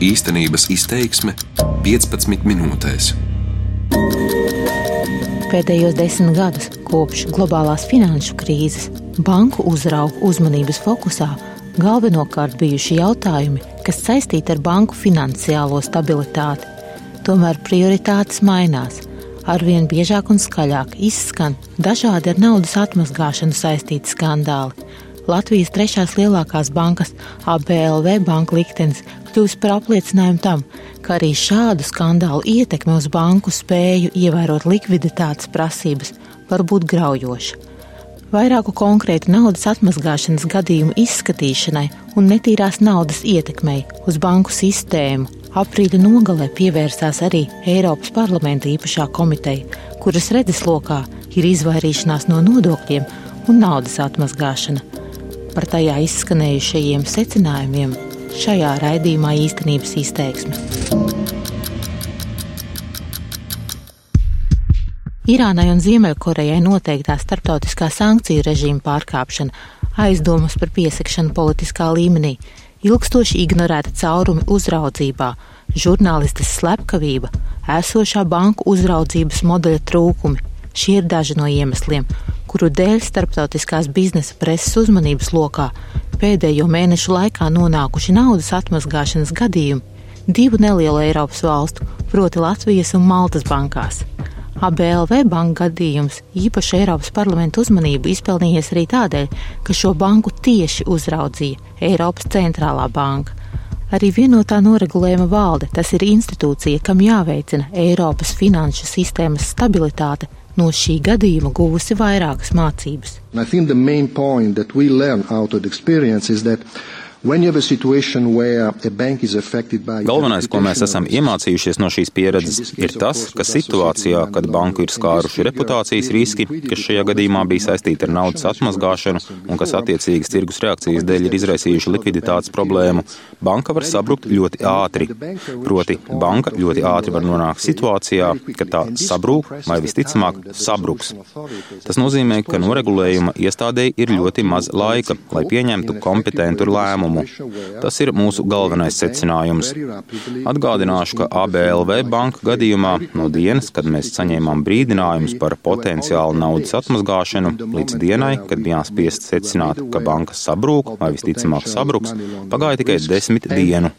Īstenības izteiksme 15 minūtēs. Pēdējos desmit gadus kopš globālās finanšu krīzes banku uzraugu uzmanības fokusā galvenokārt bijuši jautājumi, kas saistīti ar banku finansiālo stabilitāti. Tomēr prioritātes mainās. Arvien biežāk un skaļāk izskan dažādi ar naudas atmazgāšanu saistīti skandāli. Latvijas trešās lielākās bankas ABLV banka liktenis kļūst par apliecinājumu tam, ka arī šādu skandālu ietekme uz banku spēju ievērot likviditātes prasības var būt graujoša. Vairāku konkrētu naudas atmazgāšanas gadījumu izskatīšanai un netīrās naudas ietekmei uz banku sistēmu aprīļa nogalē pievērsās arī Eiropas parlamenta īpašā komiteja, kuras redzeslokā ir izvairīšanās no nodokļiem un naudas atmazgāšana. Par tajā izskanējušajiem secinājumiem šajā raidījumā īstenības izteiksme. Irānai un Ziemeļkorejai noteiktā starptautiskā sankciju režīma pārkāpšana, aizdomas par piesakšanu politiskā līmenī, ilgstoši ignorēta caurumi uzraudzībā, žurnālistes slepkavība, esošā banku uzraudzības modeļa trūkumi. Šie ir daži no iemesliem, kuru dēļ starptautiskās biznesa preses uzmanības lokā pēdējo mēnešu laikā nonākuši naudas atmazgāšanas gadījumi divu nelielu Eiropas valstu, proti Latvijas un Maltas bankās. ABLV banka gadījums īpaši Eiropas parlamenta uzmanību izpelnījies arī tādēļ, ka šo banku tieši uzraudzīja Eiropas centrālā banka. Arī vienotā noregulējuma valde, tas ir institūcija, kam jāveicina Eiropas finanšu sistēmas stabilitāte, no šī gadījuma guvusi vairākas mācības. Galvenais, ko mēs esam iemācījušies no šīs pieredzes, ir tas, ka situācijā, kad banku ir skāruši reputācijas riski, kas šajā gadījumā bija saistīti ar naudas atmazgāšanu un kas attiecīgas tirgus reakcijas dēļ ir izraisījuši likviditātes problēmu, banka var sabrukt ļoti ātri. Proti, banka ļoti ātri var nonākt situācijā, ka tā sabrūk vai visticamāk sabruks. Tas nozīmē, ka noregulējuma iestādēji ir ļoti maz laika, lai pieņemtu kompetentu lēmumu lēmumu. Tas ir mūsu galvenais secinājums. Atgādināšu, ka ABLV banka gadījumā no dienas, kad mēs saņēmām brīdinājumus par potenciālu naudas atmazgāšanu, līdz dienai, kad bijām spiest secināt, ka banka sabrūk vai visticamāk sabruks, pagāja tikai desmit dienu.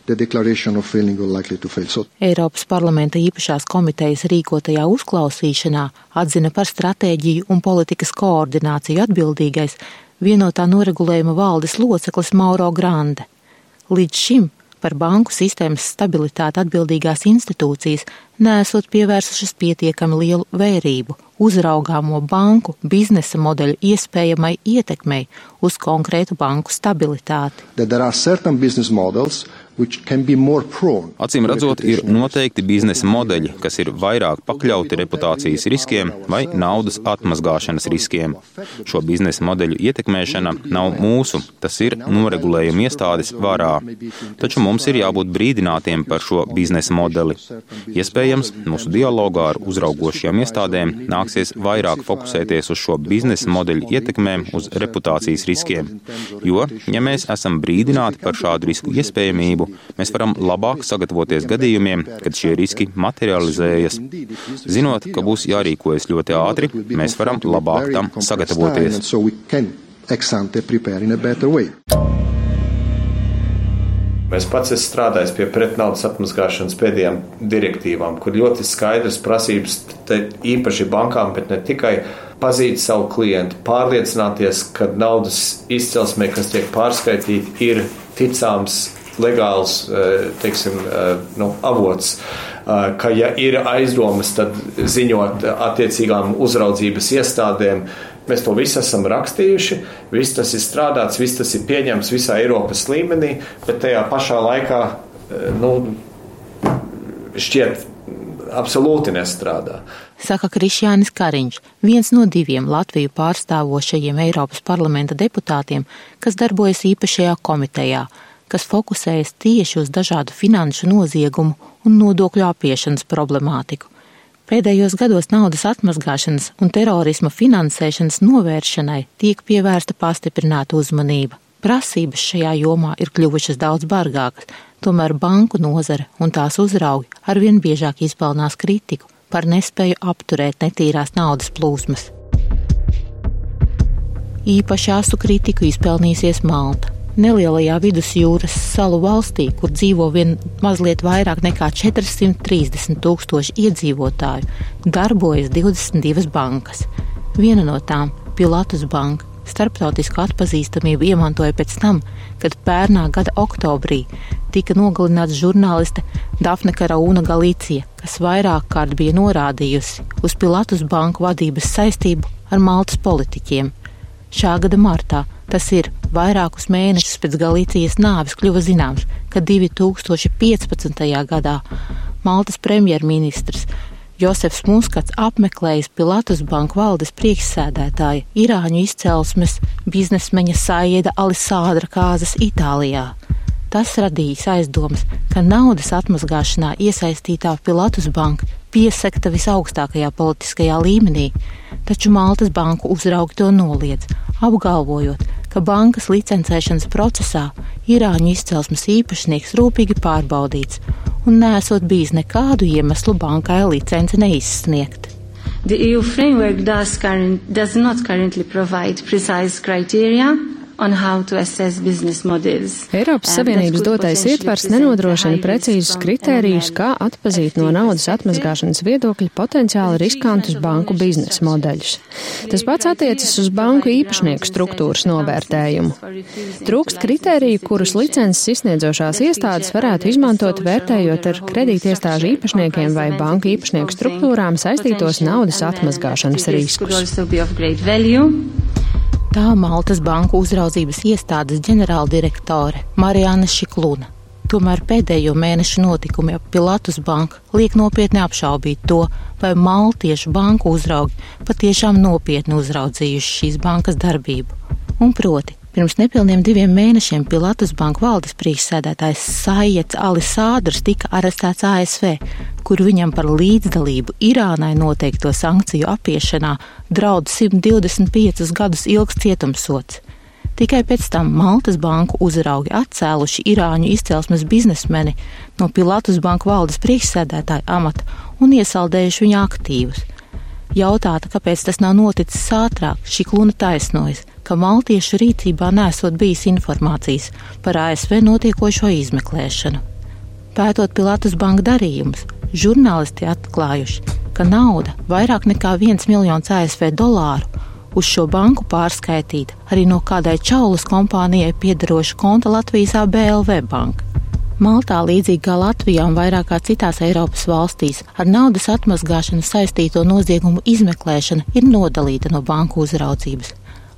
Eiropas parlamenta īpašās komitejas rīkotajā uzklausīšanā atzina par stratēģiju un politikas koordināciju atbildīgais vienotā noregulējuma valdes loceklis Mauro Grande. Līdz šim par banku sistēmas stabilitāti atbildīgās institūcijas nesot pievērsušas pietiekami lielu vērību uzraugāmo banku biznesa modeļu iespējamai ietekmei uz konkrētu banku stabilitāti. Acīm redzot, ir noteikti biznesa modeļi, kas ir vairāk pakļauti reputācijas riskiem vai naudas atmazgāšanas riskiem. Šo biznesa modeļu ietekmēšana nav mūsu, tas ir noregulējuma iestādes varā. Taču mums ir jābūt brīdinātiem par šo biznesa modeli. Iespējams, mūsu dialogā ar uzraugošajām iestādēm nāksies vairāk fokusēties uz šo biznesa modeļu ietekmēm uz reputācijas riskiem. Jo, ja mēs esam brīdināti par šādu risku iespējamību, mēs varam labāk sagatavoties gadījumiem, kad šie riski materializējas. Zinot, ka būs jārīkojas ļoti ātri, mēs varam labāk tam sagatavoties. Mēs pats esam strādājis pie pretnaudas atmaskāšanas pēdējām direktīvām, kur ļoti skaidrs prasības īpaši bankām, bet ne tikai pazīt savu klientu, pārliecināties, ka naudas izcelsme, kas tiek pārskaitīta, ir ticāms legāls eh, teiksim, eh, nu, avots. Eh, ka, ja ir aizdomas, tad ziņot attiecīgām uzraudzības iestādēm. Mēs to visu esam rakstījuši, viss tas ir strādāts, viss tas ir pieņemts visā Eiropas līmenī, bet tajā pašā laikā nu, šķiet absolūti nestrādā. Saka Krišjānis Kariņš, viens no diviem Latviju pārstāvošajiem Eiropas parlamenta deputātiem, kas darbojas īpašajā komitejā kas fokusējas tieši uz dažādu finanšu noziegumu un nodokļu apiešanas problemātiku. Pēdējos gados naudas atmazgāšanas un terorisma finansēšanas novēršanai tiek pievērsta pastiprināta uzmanība. Prasības šajā jomā ir kļuvušas daudz bargākas, Tomēr banku nozare un tās uzraugi arvien biežāk izpelnās kritiku par nespēju apturēt netīrās naudas plūsmas. Īpaši asu kritiku izpelnīsies Malta. Nelielajā vidusjūras salu valstī, kur dzīvo vien mazliet vairāk nekā 430 tūkstoši iedzīvotāju, darbojas 22 bankas. Viena no tām, Pilatus Banka, starptautisku atpazīstamību iemantoja pēc tam, kad pērnā gada oktobrī tika nogalināts žurnāliste Dafne Karauna Galīcija, kas vairāk kārt bija norādījusi uz Pilatus banku vadības saistību ar Maltas politiķiem. Šā gada martā, tas ir vairākus mēnešus pēc Galīcijas nāves, kļuva zināms, ka 2015. gadā Maltas premjerministrs Josefs Muskats apmeklējis Pilatus banku valdes priekšsēdētāja Irāņu izcelsmes biznesmeņa Saieda Alisādra kāzas Itālijā. Tas radījis aizdomas, ka naudas atmazgāšanā iesaistītā Pilatus banka piesakta visaugstākajā politiskajā līmenī, taču Maltas banku uzraugi to noliedz, apgalvojot, ka bankas licencēšanas procesā Irāņu izcelsmes īpašnieks rūpīgi pārbaudīts un nesot bijis nekādu iemeslu bankai licenci neizsniegt. The EU framework does, current, does not currently provide precise criteria Eiropas Savienības dotais ietvars nenodrošina precīzus kritērijus, kā atpazīt no naudas atmazgāšanas viedokļa potenciāli riskantus banku biznesa modeļus. Tas pats attiecas uz banku īpašnieku struktūras novērtējumu. Trūkst kritēriju, kurus licences izsniedzošās iestādes varētu izmantot, vērtējot ar kredītiestāžu īpašniekiem vai banku īpašnieku struktūrām saistītos naudas atmazgāšanas riskus. Tā Maltas banku uzraudzības iestādes ģenerāldirektore Marijāna Šikluna. Tomēr pēdējo mēnešu notikumi ap Pilatus banku liek nopietni apšaubīt to, vai maltiešu banku uzraugi patiešām nopietni uzraudzījuši šīs bankas darbību. Un proti, Pirms nepilniem diviem mēnešiem Pilatus banka valdes priekšsēdētājs Saiets Alisādrs tika arestēts ASV, kur viņam par līdzdalību Irānai noteikto sankciju apiešanā draud 125 gadus ilgs cietumsots. Tikai pēc tam Maltas banku uzraugi atcēluši Irāņu izcelsmes biznesmeni no Pilatus banka valdes priekšsēdētāja amata un iesaldējuši viņa aktīvus. Jautāta, kāpēc tas nav noticis ātrāk, šī kluna taisnojas ka maltiešu rīcībā nesot bijis informācijas par ASV notiekošo izmeklēšanu. Pētot Pilatus banka darījumus, žurnālisti atklājuši, ka nauda vairāk nekā 1 miljons ASV dolāru uz šo banku pārskaitīta arī no kādai čaulas kompānijai piedaroša konta Latvijas ABLV banka. Maltā, līdzīgi kā Latvijā un vairākā citās Eiropas valstīs, ar naudas atmazgāšanu saistīto noziegumu izmeklēšana ir nodalīta no banku uzraudzības.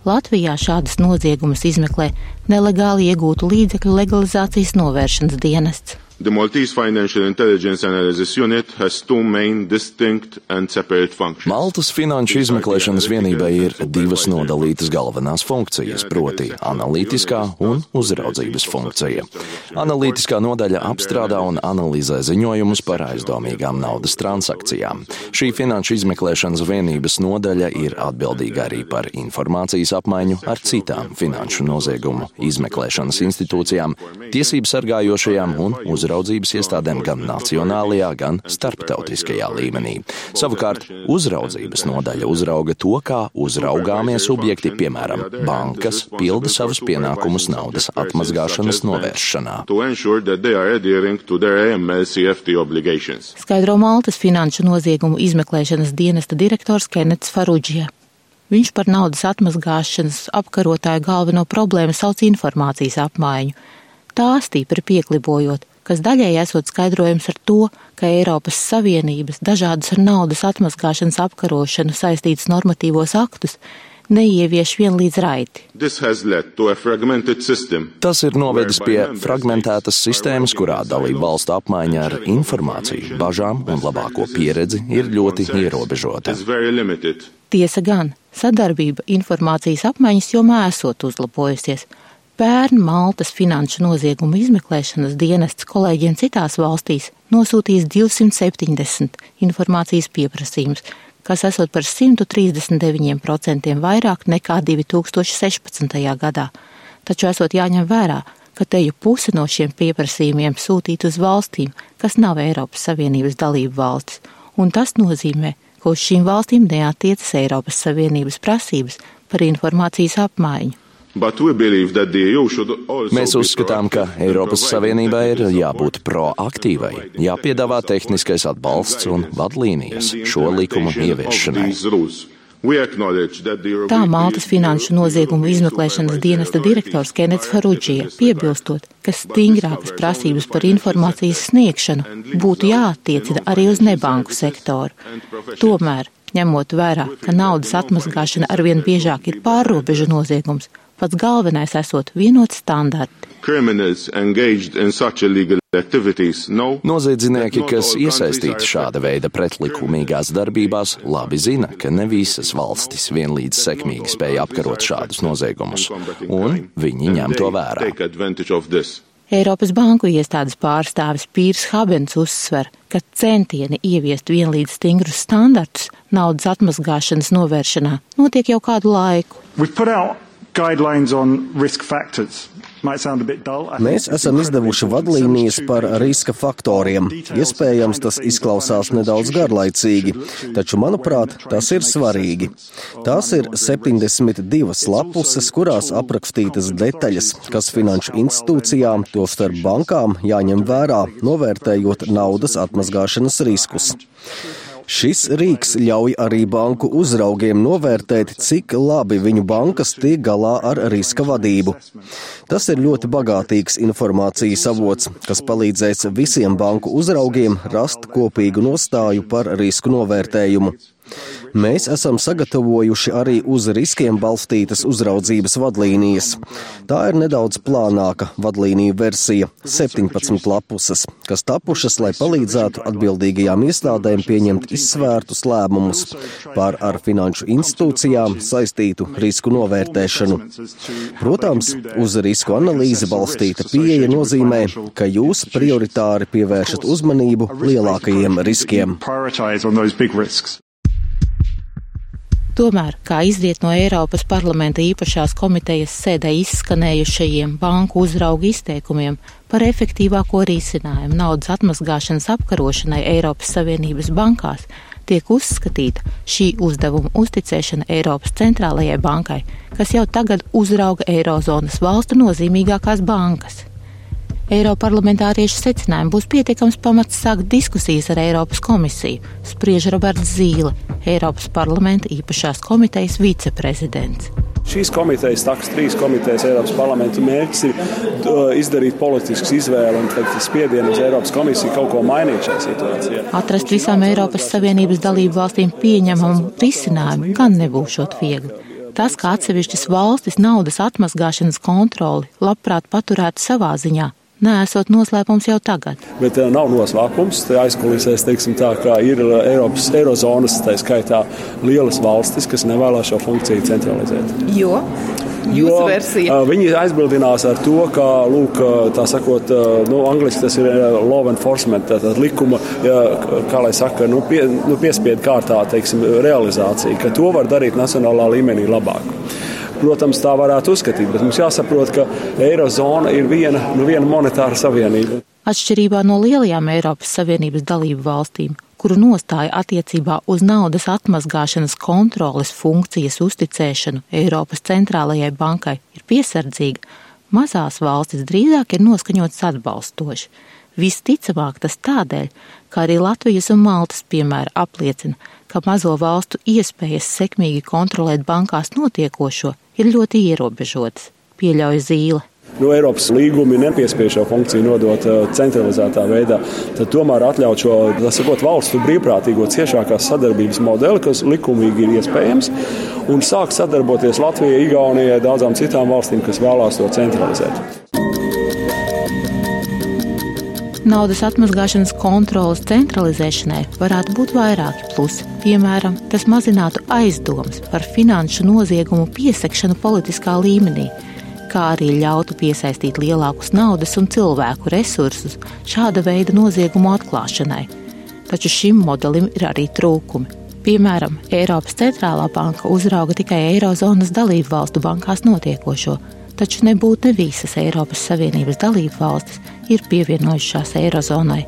Latvijā šādas noziegumus izmeklē nelegāli iegūtu līdzekļu legalizācijas novēršanas dienests. The Maltese Financial Intelligence Analysis Unit has two main distinct and separate functions. Maltas finanšu izmeklēšanas vienībai ir divas nodalītas galvenās funkcijas, proti analītiskā un uzraudzības funkcija. Analītiskā nodaļa apstrādā un analizē ziņojumus par aizdomīgām naudas transakcijām. Šī finanšu izmeklēšanas vienības nodaļa ir atbildīga arī par informācijas apmaiņu ar citām finanšu noziegumu izmeklēšanas institūcijām, tiesību sargājošajām un uzraudzības iestādēm gan nacionālajā, gan starptautiskajā līmenī. Savukārt uzraudzības nodaļa uzrauga to, kā uzraugāmie subjekti, piemēram, bankas, pilda savus pienākumus naudas atmazgāšanas novēršanā. Skaidro Maltas finanšu noziegumu izmeklēšanas dienesta direktors Kenets Farudžija. Viņš par naudas atmazgāšanas apkarotāju galveno problēmu sauc informācijas apmaiņu. Tā stipri pieklibojot, kas daļēji esot skaidrojums ar to, ka Eiropas Savienības dažādus ar naudas atmaskāšanas apkarošanu saistītus normatīvos aktus neievieš vienlīdz raiti. Tas ir novedis pie fragmentētas sistēmas, kurā dalība valstu apmaiņa ar informāciju, bažām un labāko pieredzi ir ļoti ierobežota. Tiesa gan, sadarbība informācijas apmaiņas jomā esot uzlabojusies Pērn Maltas finanšu noziegumu izmeklēšanas dienests kolēģiem citās valstīs nosūtījis 270 informācijas pieprasījumus, kas esot par 139% vairāk nekā 2016. gadā. Taču esot jāņem vērā, ka teju puse no šiem pieprasījumiem sūtīt uz valstīm, kas nav Eiropas Savienības dalību valstis, un tas nozīmē, ka uz šīm valstīm neatiecas Eiropas Savienības prasības par informācijas apmaiņu. Mēs uzskatām, ka Eiropas Savienībai ir jābūt proaktīvai, jāpiedāvā tehniskais atbalsts un vadlīnijas šo likumu ieviešanai. Tā Maltas finanšu noziegumu izmeklēšanas dienesta direktors Kenets Farudžija piebilstot, ka stingrākas prasības par informācijas sniegšanu būtu jāattiecina arī uz nebanku sektoru. Tomēr, ņemot vērā, ka naudas atmazgāšana arvien biežāk ir pārrobežu noziegums, pats galvenais esot vienot standarti. Noziedznieki, kas iesaistīti šāda veida pretlikumīgās darbībās, labi zina, ka ne visas valstis vienlīdz sekmīgi spēja apkarot šādus noziegumus, un viņi ņem to vērā. Eiropas banku iestādes pārstāvis Pīrs Habens uzsver, ka centieni ieviest vienlīdz stingrus standartus naudas atmazgāšanas novēršanā notiek jau kādu laiku. Mēs esam izdevuši vadlīnijas par riska faktoriem. Iespējams, tas izklausās nedaudz garlaicīgi, taču, manuprāt, tas ir svarīgi. Tās ir 72 lapuses, kurās aprakstītas detaļas, kas finanšu institūcijām, tostarp bankām, jāņem vērā, novērtējot naudas atmazgāšanas riskus. Šis rīks ļauj arī banku uzraugiem novērtēt, cik labi viņu bankas tiek galā ar riska vadību. Tas ir ļoti bagātīgs informācijas avots, kas palīdzēs visiem banku uzraugiem rast kopīgu nostāju par risku novērtējumu. Mēs esam sagatavojuši arī uz riskiem balstītas uzraudzības vadlīnijas. Tā ir nedaudz plānāka vadlīniju versija - 17 lapuses, kas tapušas, lai palīdzētu atbildīgajām iestādēm pieņemt izsvērtus lēmumus par ar finanšu institūcijām saistītu risku novērtēšanu. Protams, uz risku analīzi balstīta pieeja nozīmē, ka jūs prioritāri pievēršat uzmanību lielākajiem riskiem. Tomēr, kā izriet no Eiropas parlamenta īpašās komitejas sēdē izskanējušajiem banku uzraugu izteikumiem par efektīvāko risinājumu naudas atmazgāšanas apkarošanai Eiropas Savienības bankās, tiek uzskatīta šī uzdevuma uzticēšana Eiropas centrālajai bankai, kas jau tagad uzrauga Eirozonas valstu nozīmīgākās bankas. Eiroparlamentāriešu secinājumi būs pietiekams pamats sākt diskusijas ar Eiropas komisiju, spriež Roberts Zīle, Eiropas parlamenta īpašās komitejas viceprezidents. Šīs komitejas, taks trīs komitejas Eiropas parlamentu mērķis ir uh, izdarīt politisku izvēli un teikt, spiedienu uz Eiropas komisiju kaut ko mainīt šajā situācijā. Atrast visām Eiropas Savienības dalību valstīm pieņemamu risinājumu gan nebūšot viegli. Tas, ka atsevišķas valstis naudas atmazgāšanas kontroli labprāt paturētu savā ziņā, neesot noslēpums jau tagad. Bet uh, nav noslēpums. Aizkulisēs, teiksim, tā kā ir uh, Eiropas, Eirozonas, tā skaitā lielas valstis, kas nevēlas šo funkciju centralizēt. Jo? Jo, uh, viņi aizbildinās ar to, ka, lūk, tā sakot, nu, angliski tas ir law enforcement, tātad likuma, kā lai saka, nu, pie, nu, piespiedu kārtā, teiksim, realizācija, ka to var darīt nacionālā līmenī labāk. Protams, tā varētu uzskatīt, bet mums jāsaprot, ka Eirozona ir viena, nu, viena monetāra savienība. Atšķirībā no lielajām Eiropas Savienības dalību valstīm, kuru nostāja attiecībā uz naudas atmazgāšanas kontroles funkcijas uzticēšanu Eiropas centrālajai bankai ir piesardzīga, mazās valstis drīzāk ir noskaņotas atbalstoši. Visticamāk tas tādēļ, ka arī Latvijas un Maltas piemēra apliecina, ka mazo valstu iespējas sekmīgi kontrolēt bankās notiekošo ir ļoti ierobežotas, pieļauj zīle. Nu, Eiropas līgumi nepiespiež šo funkciju nodot uh, centralizētā veidā. Tad tomēr atļaut šo sakot, valstu brīvprātīgo ciešākās sadarbības modeli, kas likumīgi ir iespējams, un sākt sadarboties Latvijai, Igaunijai, daudzām citām valstīm, kas vēlās to centralizēt. Naudas atmazgāšanas kontrolas centralizēšanai varētu būt vairāki plusi. Piemēram, tas mazinātu aizdomas par finanšu noziegumu piesekšanu politiskā līmenī, kā arī ļautu piesaistīt lielākus naudas un cilvēku resursus šāda veida noziegumu atklāšanai. Taču šim modelim ir arī trūkumi. Piemēram, Eiropas centrālā banka uzrauga tikai Eirozonas dalību valstu bankās notiekošo, taču nebūtu ne visas Eiropas Savienības dalību valstis ir pievienojušās Eirozonai.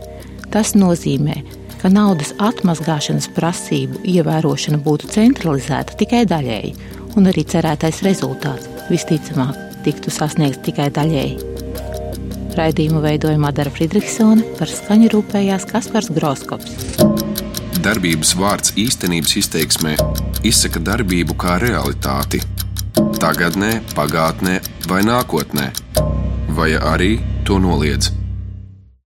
Tas nozīmē, ka naudas atmazgāšanas prasību ievērošana būtu centralizēta tikai daļēji, un arī cerētais rezultāts visticamāk tiktu sasniegts tikai daļēji. Raidījumu veidoja Madara Friedrichsone, par skaņu rūpējās Kaspars Groskops. Darbības vārds īstenības izteiksmē izsaka darbību kā realitāti tagadnē, pagātnē vai nākotnē, vai arī to noliedz.